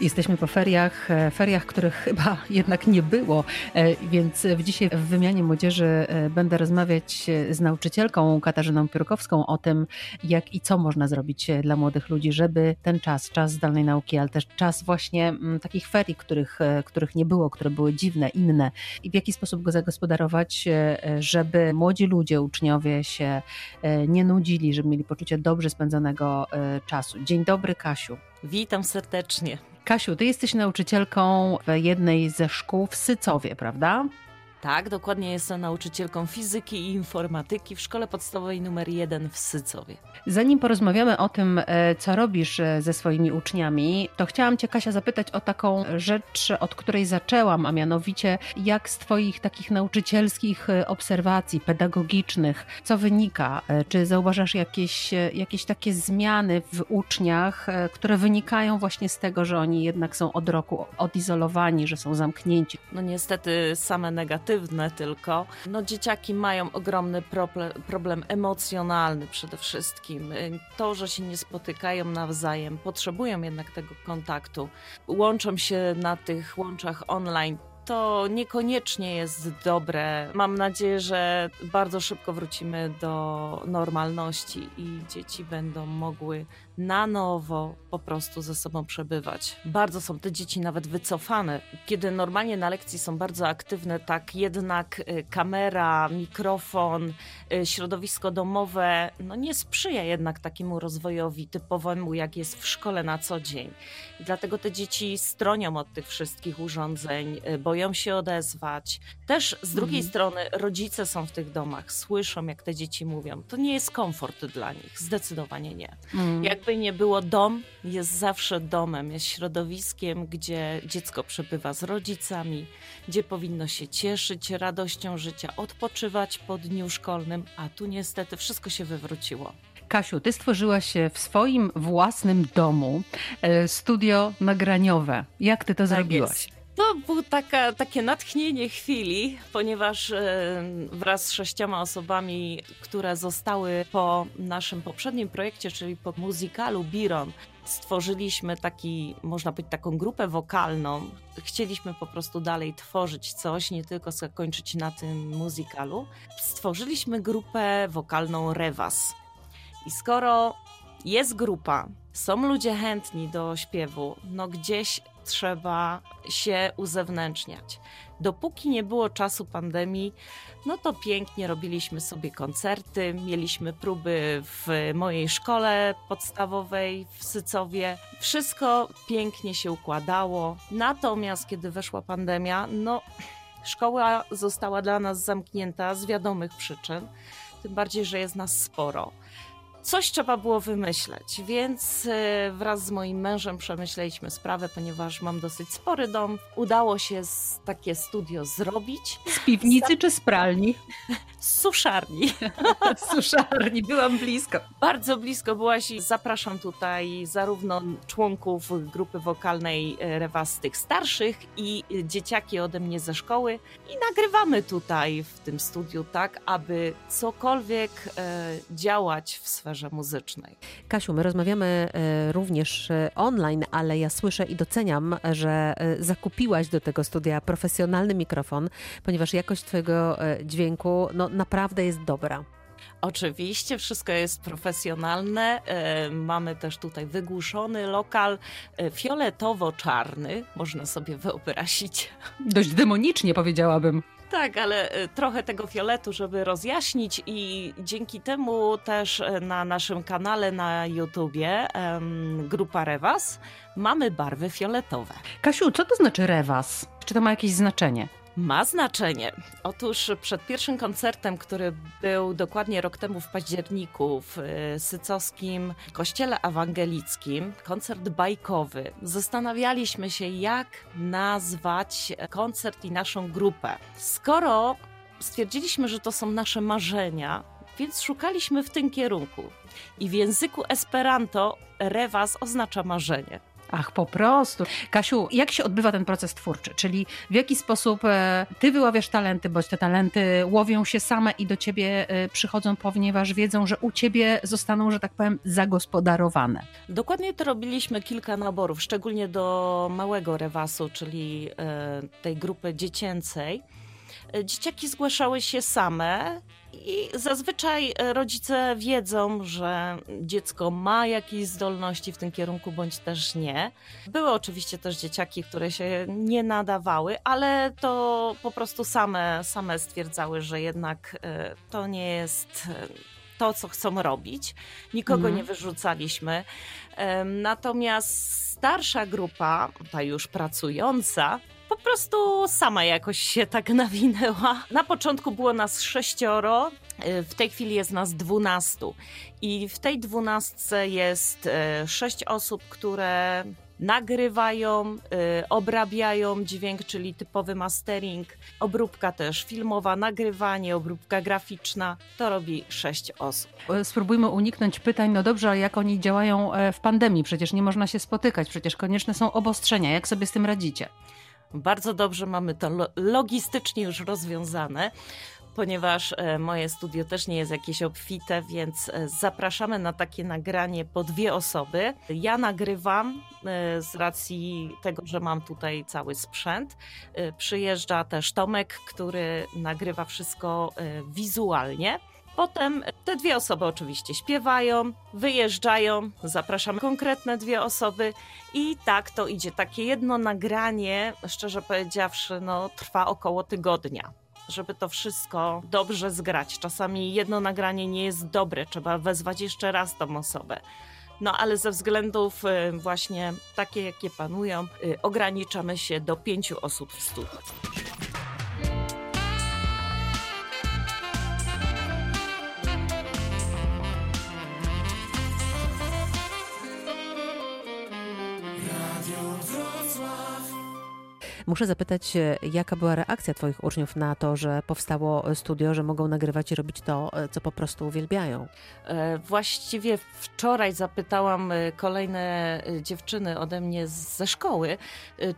Jesteśmy po feriach, e, feriach, których chyba jednak nie było, e, więc dzisiaj w wymianie młodzieży e, będę rozmawiać z nauczycielką Katarzyną Piórkowską o tym, jak i co można zrobić dla młodych ludzi, żeby ten czas, czas zdalnej nauki, ale też czas właśnie mm, takich ferii, których, których nie było, które były dziwne, inne i w jaki sposób go zagospodarować, żeby młodzi ludzie, uczniowie się nie nudzili, żeby mieli poczucie dobrze spędzonego czasu. Dzień dobry, Kasiu. Witam serdecznie. Kasiu, ty jesteś nauczycielką w jednej ze szkół w Sycowie, prawda? Tak, dokładnie jestem nauczycielką fizyki i informatyki w szkole podstawowej numer 1 w Sycowie. Zanim porozmawiamy o tym, e, co robisz e, ze swoimi uczniami, to chciałam Cię, Kasia, zapytać o taką rzecz, od której zaczęłam, a mianowicie jak z Twoich takich nauczycielskich e, obserwacji pedagogicznych, co wynika? Czy zauważasz jakieś, jakieś takie zmiany w uczniach, które wynikają właśnie z tego, że oni jednak są od roku odizolowani, że są zamknięci? No niestety same negatywne pozytywne tylko. No dzieciaki mają ogromny problem, problem emocjonalny przede wszystkim. To, że się nie spotykają nawzajem, potrzebują jednak tego kontaktu. Łączą się na tych łączach online to niekoniecznie jest dobre. Mam nadzieję, że bardzo szybko wrócimy do normalności i dzieci będą mogły na nowo po prostu ze sobą przebywać. Bardzo są te dzieci nawet wycofane. Kiedy normalnie na lekcji są bardzo aktywne, tak jednak y, kamera, mikrofon, y, środowisko domowe, no nie sprzyja jednak takiemu rozwojowi typowemu, jak jest w szkole na co dzień. Dlatego te dzieci stronią od tych wszystkich urządzeń, y, boją się odezwać. Też z drugiej mhm. strony rodzice są w tych domach, słyszą jak te dzieci mówią. To nie jest komfort dla nich, zdecydowanie nie. Mhm. Jak jakby nie było, dom jest zawsze domem, jest środowiskiem, gdzie dziecko przebywa z rodzicami, gdzie powinno się cieszyć radością życia, odpoczywać po dniu szkolnym, a tu niestety wszystko się wywróciło. Kasiu, ty stworzyłaś w swoim własnym domu e, studio nagraniowe. Jak ty to tak zrobiłaś? Jest. To było taka, takie natchnienie chwili, ponieważ wraz z sześcioma osobami, które zostały po naszym poprzednim projekcie, czyli po muzykalu Biron, stworzyliśmy taki, można powiedzieć, taką grupę wokalną. Chcieliśmy po prostu dalej tworzyć coś, nie tylko zakończyć na tym muzykalu. Stworzyliśmy grupę wokalną Revas. I skoro jest grupa, są ludzie chętni do śpiewu, no gdzieś trzeba się uzewnętrzniać. Dopóki nie było czasu pandemii, no to pięknie robiliśmy sobie koncerty, mieliśmy próby w mojej szkole podstawowej w Sycowie. Wszystko pięknie się układało. Natomiast kiedy weszła pandemia, no szkoła została dla nas zamknięta z wiadomych przyczyn, tym bardziej, że jest nas sporo coś trzeba było wymyśleć, więc e, wraz z moim mężem przemyśleliśmy sprawę, ponieważ mam dosyć spory dom. Udało się takie studio zrobić. Z piwnicy czy z pralni? Z suszarni. z suszarni, byłam blisko. Bardzo blisko byłaś i zapraszam tutaj zarówno członków grupy wokalnej e, Rewa z tych starszych i dzieciaki ode mnie ze szkoły i nagrywamy tutaj w tym studiu tak, aby cokolwiek e, działać w sferze sferze muzycznej. Kasiu, my rozmawiamy e, również e, online, ale ja słyszę i doceniam, że e, zakupiłaś do tego studia profesjonalny mikrofon, ponieważ jakość Twojego dźwięku no, naprawdę jest dobra. Oczywiście, wszystko jest profesjonalne. Mamy też tutaj wygłuszony lokal fioletowo-czarny, można sobie wyobrazić. Dość demonicznie powiedziałabym. Tak, ale y, trochę tego fioletu, żeby rozjaśnić i dzięki temu też y, na naszym kanale na YouTubie Grupa Rewas mamy barwy fioletowe. Kasiu, co to znaczy Rewas? Czy to ma jakieś znaczenie? Ma znaczenie. Otóż przed pierwszym koncertem, który był dokładnie rok temu w październiku w y, sycowskim kościele ewangelickim, koncert bajkowy, zastanawialiśmy się, jak nazwać koncert i naszą grupę. Skoro stwierdziliśmy, że to są nasze marzenia, więc szukaliśmy w tym kierunku. I w języku Esperanto rewas oznacza marzenie. Ach, po prostu. Kasiu, jak się odbywa ten proces twórczy? Czyli w jaki sposób e, ty wyławiasz talenty, bądź te talenty łowią się same i do ciebie e, przychodzą, ponieważ wiedzą, że u ciebie zostaną, że tak powiem, zagospodarowane? Dokładnie to robiliśmy kilka naborów, szczególnie do małego rewasu, czyli e, tej grupy dziecięcej. Dzieciaki zgłaszały się same i zazwyczaj e, rodzice wiedzą, że dziecko ma jakieś zdolności w tym kierunku, bądź też nie. Były oczywiście też dzieciaki, które się nie nadawały, ale to po prostu same, same stwierdzały, że jednak e, to nie jest e, to, co chcą robić. Nikogo mhm. nie wyrzucaliśmy. Natomiast starsza grupa, ta już pracująca, prostu sama jakoś się tak nawinęła. Na początku było nas sześcioro, y, w tej chwili jest nas dwunastu. I w tej dwunastce jest y, sześć osób, które nagrywają, y, obrabiają dźwięk, czyli typowy mastering, obróbka też filmowa, nagrywanie, obróbka graficzna. To robi sześć osób. Spróbujmy uniknąć pytań, no dobrze, ale jak oni działają e, w pandemii? Przecież nie można się spotykać, przecież konieczne są obostrzenia. Jak sobie z tym radzicie? Bardzo dobrze mamy to logistycznie już rozwiązane ponieważ e, moje studio też nie jest jakieś obfite, więc e, zapraszamy na takie nagranie po dwie osoby. Ja nagrywam e, z racji tego, że mam tutaj cały sprzęt. Przyjeżdża też Tomek, który nagrywa wszystko wizualnie. Potem te dwie osoby oczywiście śpiewają, wyjeżdżają, zapraszamy konkretne dwie osoby i tak to idzie. Takie jedno nagranie, szczerze powiedziawszy, no, trwa około tygodnia żeby to wszystko dobrze zgrać. Czasami jedno nagranie nie jest dobre, trzeba wezwać jeszcze raz tą osobę. No ale ze względów y, właśnie takie, jakie panują, y, ograniczamy się do pięciu osób w studiu. Muszę zapytać, jaka była reakcja Twoich uczniów na to, że powstało studio, że mogą nagrywać i robić to, co po prostu uwielbiają? E, właściwie wczoraj zapytałam e, kolejne e, dziewczyny ode mnie ze szkoły,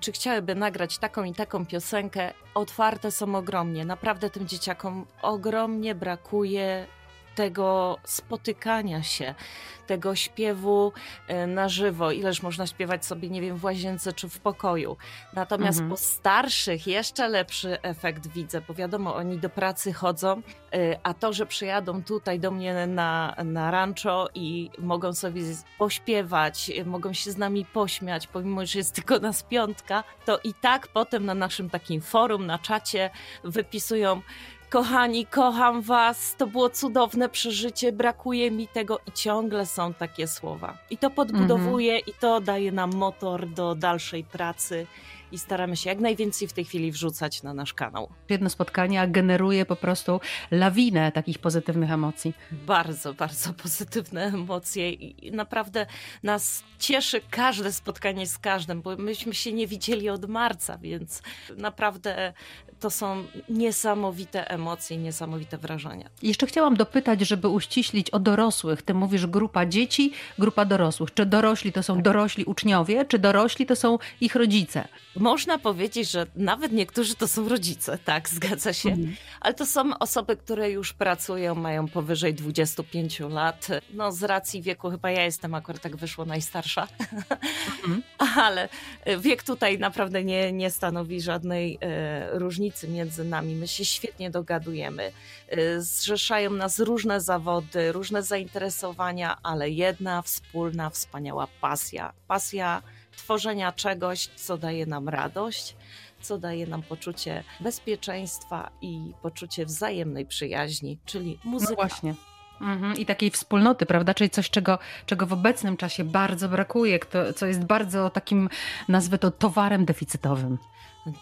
czy chciałyby nagrać taką i taką piosenkę. Otwarte są ogromnie. Naprawdę tym dzieciakom ogromnie brakuje tego spotykania się, tego śpiewu e, na żywo. Ileż można śpiewać sobie, nie wiem, w łazience czy w pokoju. Natomiast mhm. po starszych jeszcze lepszy efekt widzę, bo wiadomo, oni do pracy chodzą, e, a to, że przyjadą tutaj do mnie na, na rancho i mogą sobie pośpiewać, e, mogą się z nami pośmiać, pomimo, że jest tylko nas piątka, to i tak potem na naszym takim forum, na czacie wypisują Kochani, kocham was, to było cudowne przeżycie, brakuje mi tego i ciągle są takie słowa. I to podbudowuje -hmm. i to daje nam motor do dalszej pracy i staramy się jak najwięcej w tej chwili wrzucać na nasz kanał. Jedno spotkanie generuje po prostu lawinę takich pozytywnych emocji. Bardzo, bardzo pozytywne emocje i naprawdę nas cieszy każde spotkanie z każdym, bo myśmy się nie widzieli od marca, więc naprawdę to są niesamowite emocje, niesamowite wrażenia. Jeszcze chciałam dopytać, żeby uściślić o dorosłych. Ty mówisz grupa dzieci, grupa dorosłych. Czy dorośli to są tak. dorośli uczniowie, czy dorośli to są ich rodzice? Można powiedzieć, że nawet niektórzy to są rodzice, tak, zgadza się. Mhm. Ale to są osoby, które już pracują, mają powyżej 25 lat. No z racji wieku, chyba ja jestem akurat tak wyszło najstarsza, mhm. ale wiek tutaj naprawdę nie, nie stanowi żadnej e, różnicy między nami. My się świetnie dogadujemy. Y, zrzeszają nas różne zawody, różne zainteresowania, ale jedna wspólna, wspaniała pasja. Pasja tworzenia czegoś, co daje nam radość, co daje nam poczucie bezpieczeństwa i poczucie wzajemnej przyjaźni, czyli no muzyka. No właśnie. Mhm. I takiej wspólnoty, prawda? Czyli coś, czego, czego w obecnym czasie bardzo brakuje, co jest bardzo takim, nazwę to, towarem deficytowym.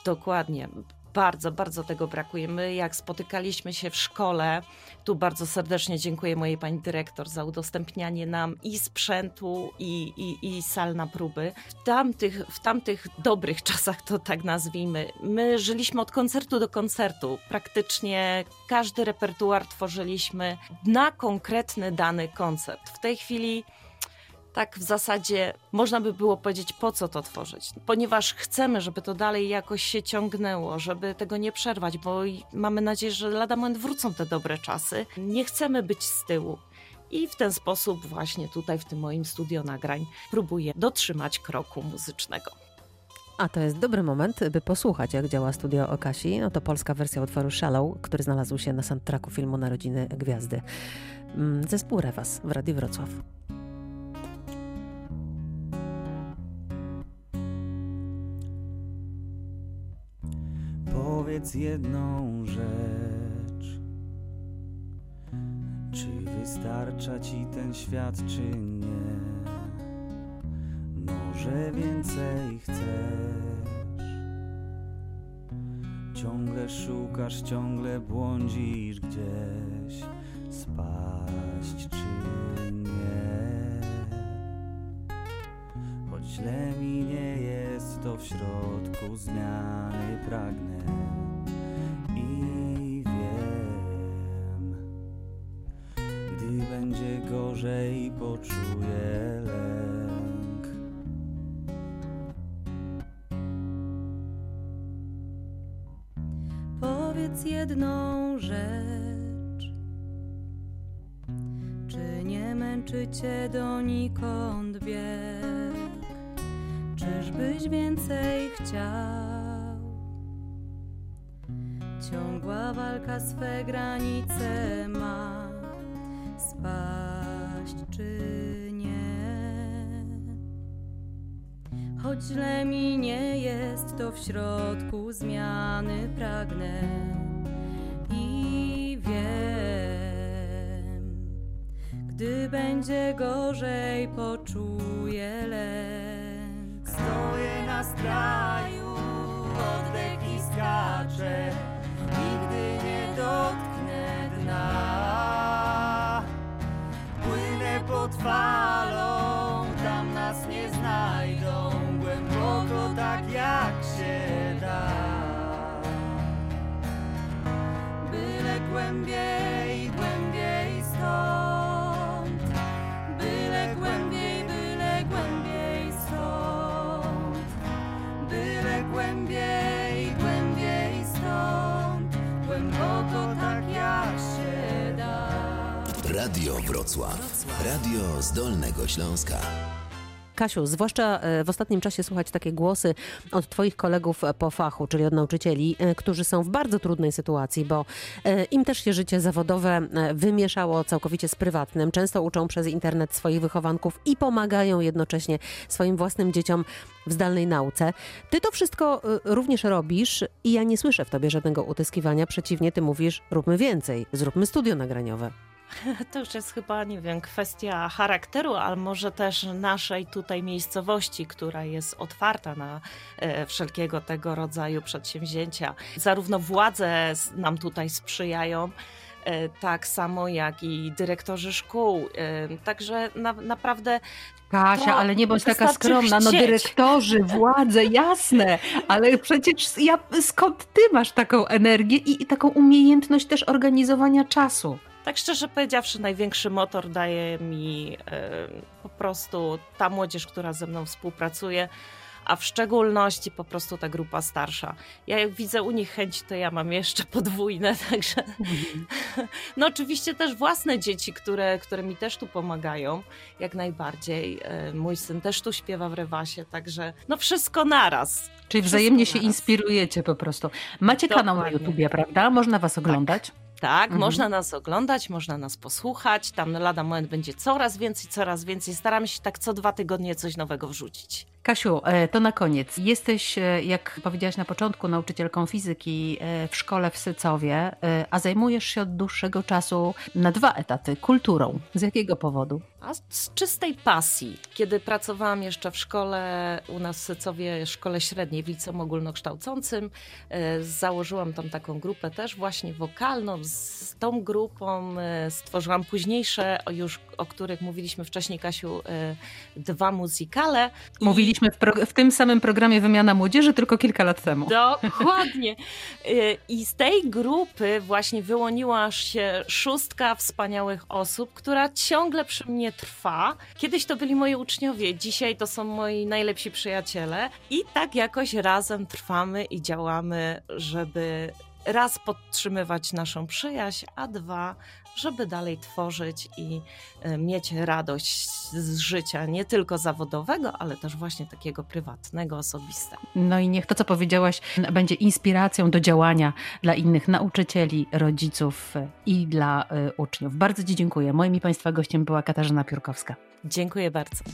Dokładnie bardzo, bardzo tego brakuje. My, jak spotykaliśmy się w szkole, tu bardzo serdecznie dziękuję mojej pani dyrektor za udostępnianie nam i sprzętu, i, i, i sal na próby. W tamtych, w tamtych dobrych czasach, to tak nazwijmy, my żyliśmy od koncertu do koncertu. Praktycznie każdy repertuar tworzyliśmy na konkretny dany koncert. W tej chwili tak w zasadzie można by było powiedzieć, po co to tworzyć. Ponieważ chcemy, żeby to dalej jakoś się ciągnęło, żeby tego nie przerwać, bo mamy nadzieję, że lada moment wrócą te dobre czasy. Nie chcemy być z tyłu. I w ten sposób właśnie tutaj w tym moim studio nagrań próbuję dotrzymać kroku muzycznego. A to jest dobry moment, by posłuchać, jak działa studio Okasi. No to polska wersja utworu Shallow, który znalazł się na soundtracku filmu Narodziny Gwiazdy. Mm, zespół Rewas w Radiu Wrocław. Powiedz jedną rzecz. Czy wystarcza ci ten świat, czy nie? Może więcej chcesz? Ciągle szukasz, ciągle błądzisz gdzieś spaść, czy nie? Choć źle mi nie jest, to w środku zmiany pragnę lęk. Powiedz jedną rzecz. Czy nie męczy cię donikąd bieg? Czyżbyś więcej chciał? Ciągła walka swe granice ma spaść Choć źle mi nie jest, to w środku zmiany pragnę i wiem, gdy będzie gorzej, poczuję lęk. Stoję na skraju, oddech i skaczę, nigdy nie dotknę dna. Płynę pod falą, Radio Wrocław. Radio z Dolnego Śląska. Kasiu, zwłaszcza e, w ostatnim czasie słuchać takie głosy od Twoich kolegów po fachu, czyli od nauczycieli, e, którzy są w bardzo trudnej sytuacji, bo e, im też się życie zawodowe wymieszało całkowicie z prywatnym. Często uczą przez internet swoich wychowanków i pomagają jednocześnie swoim własnym dzieciom w zdalnej nauce. Ty to wszystko również robisz i ja nie słyszę w Tobie żadnego utyskiwania. Przeciwnie, Ty mówisz, róbmy więcej, zróbmy studio nagraniowe. To już jest chyba, nie wiem, kwestia charakteru, ale może też naszej tutaj miejscowości, która jest otwarta na e, wszelkiego tego rodzaju przedsięwzięcia. Zarówno władze nam tutaj sprzyjają, e, tak samo jak i dyrektorzy szkół. E, także na, naprawdę Kasia, ale nie bądź taka skromna. No dyrektorzy, władze, jasne, ale przecież ja, skąd ty masz taką energię i, i taką umiejętność też organizowania czasu? Tak szczerze powiedziawszy, największy motor daje mi e, po prostu ta młodzież, która ze mną współpracuje, a w szczególności po prostu ta grupa starsza. Ja jak widzę u nich chęć, to ja mam jeszcze podwójne, także no oczywiście też własne dzieci, które, które mi też tu pomagają, jak najbardziej. E, mój syn też tu śpiewa w rewasie, także no wszystko naraz. Czyli wzajemnie się inspirujecie po prostu. Macie Dokładnie. kanał na YouTubie, prawda? Można was oglądać? Tak. Tak, mhm. można nas oglądać, można nas posłuchać. Tam lada moment będzie coraz więcej, coraz więcej. Staramy się tak co dwa tygodnie coś nowego wrzucić. Kasiu, e, to na koniec. Jesteś, e, jak powiedziałaś na początku, nauczycielką fizyki e, w szkole w Sycowie, a zajmujesz się od dłuższego czasu na dwa etaty kulturą. Z jakiego powodu? A z czystej pasji. Kiedy pracowałam jeszcze w szkole u nas w Sycowie, szkole średniej w liceum ogólnokształcącym, założyłam tam taką grupę też właśnie wokalną. Z tą grupą stworzyłam późniejsze, już o których mówiliśmy wcześniej, Kasiu, dwa muzykale. Mówiliśmy w, w, tym samym programie Wymiana Młodzieży tylko kilka lat temu. Dokładnie. Y, I z tej grupy właśnie wyłoniła się szóstka wspaniałych osób, która ciągle przy mnie trwa. Kiedyś to byli moi uczniowie, dzisiaj to są moi najlepsi przyjaciele i tak jakoś razem trwamy i działamy, żeby raz podtrzymywać naszą przyjaźń, a dwa, żeby dalej tworzyć i e, mieć radość z życia, nie tylko zawodowego, ale też właśnie takiego prywatnego, osobistego. No i niech to, co powiedziałaś, będzie inspiracją do działania dla innych nauczycieli, rodziców e, i dla e, uczniów. Bardzo Ci dziękuję. Moim i Państwa gościem była Katarzyna Piórkowska. Dziękuję bardzo.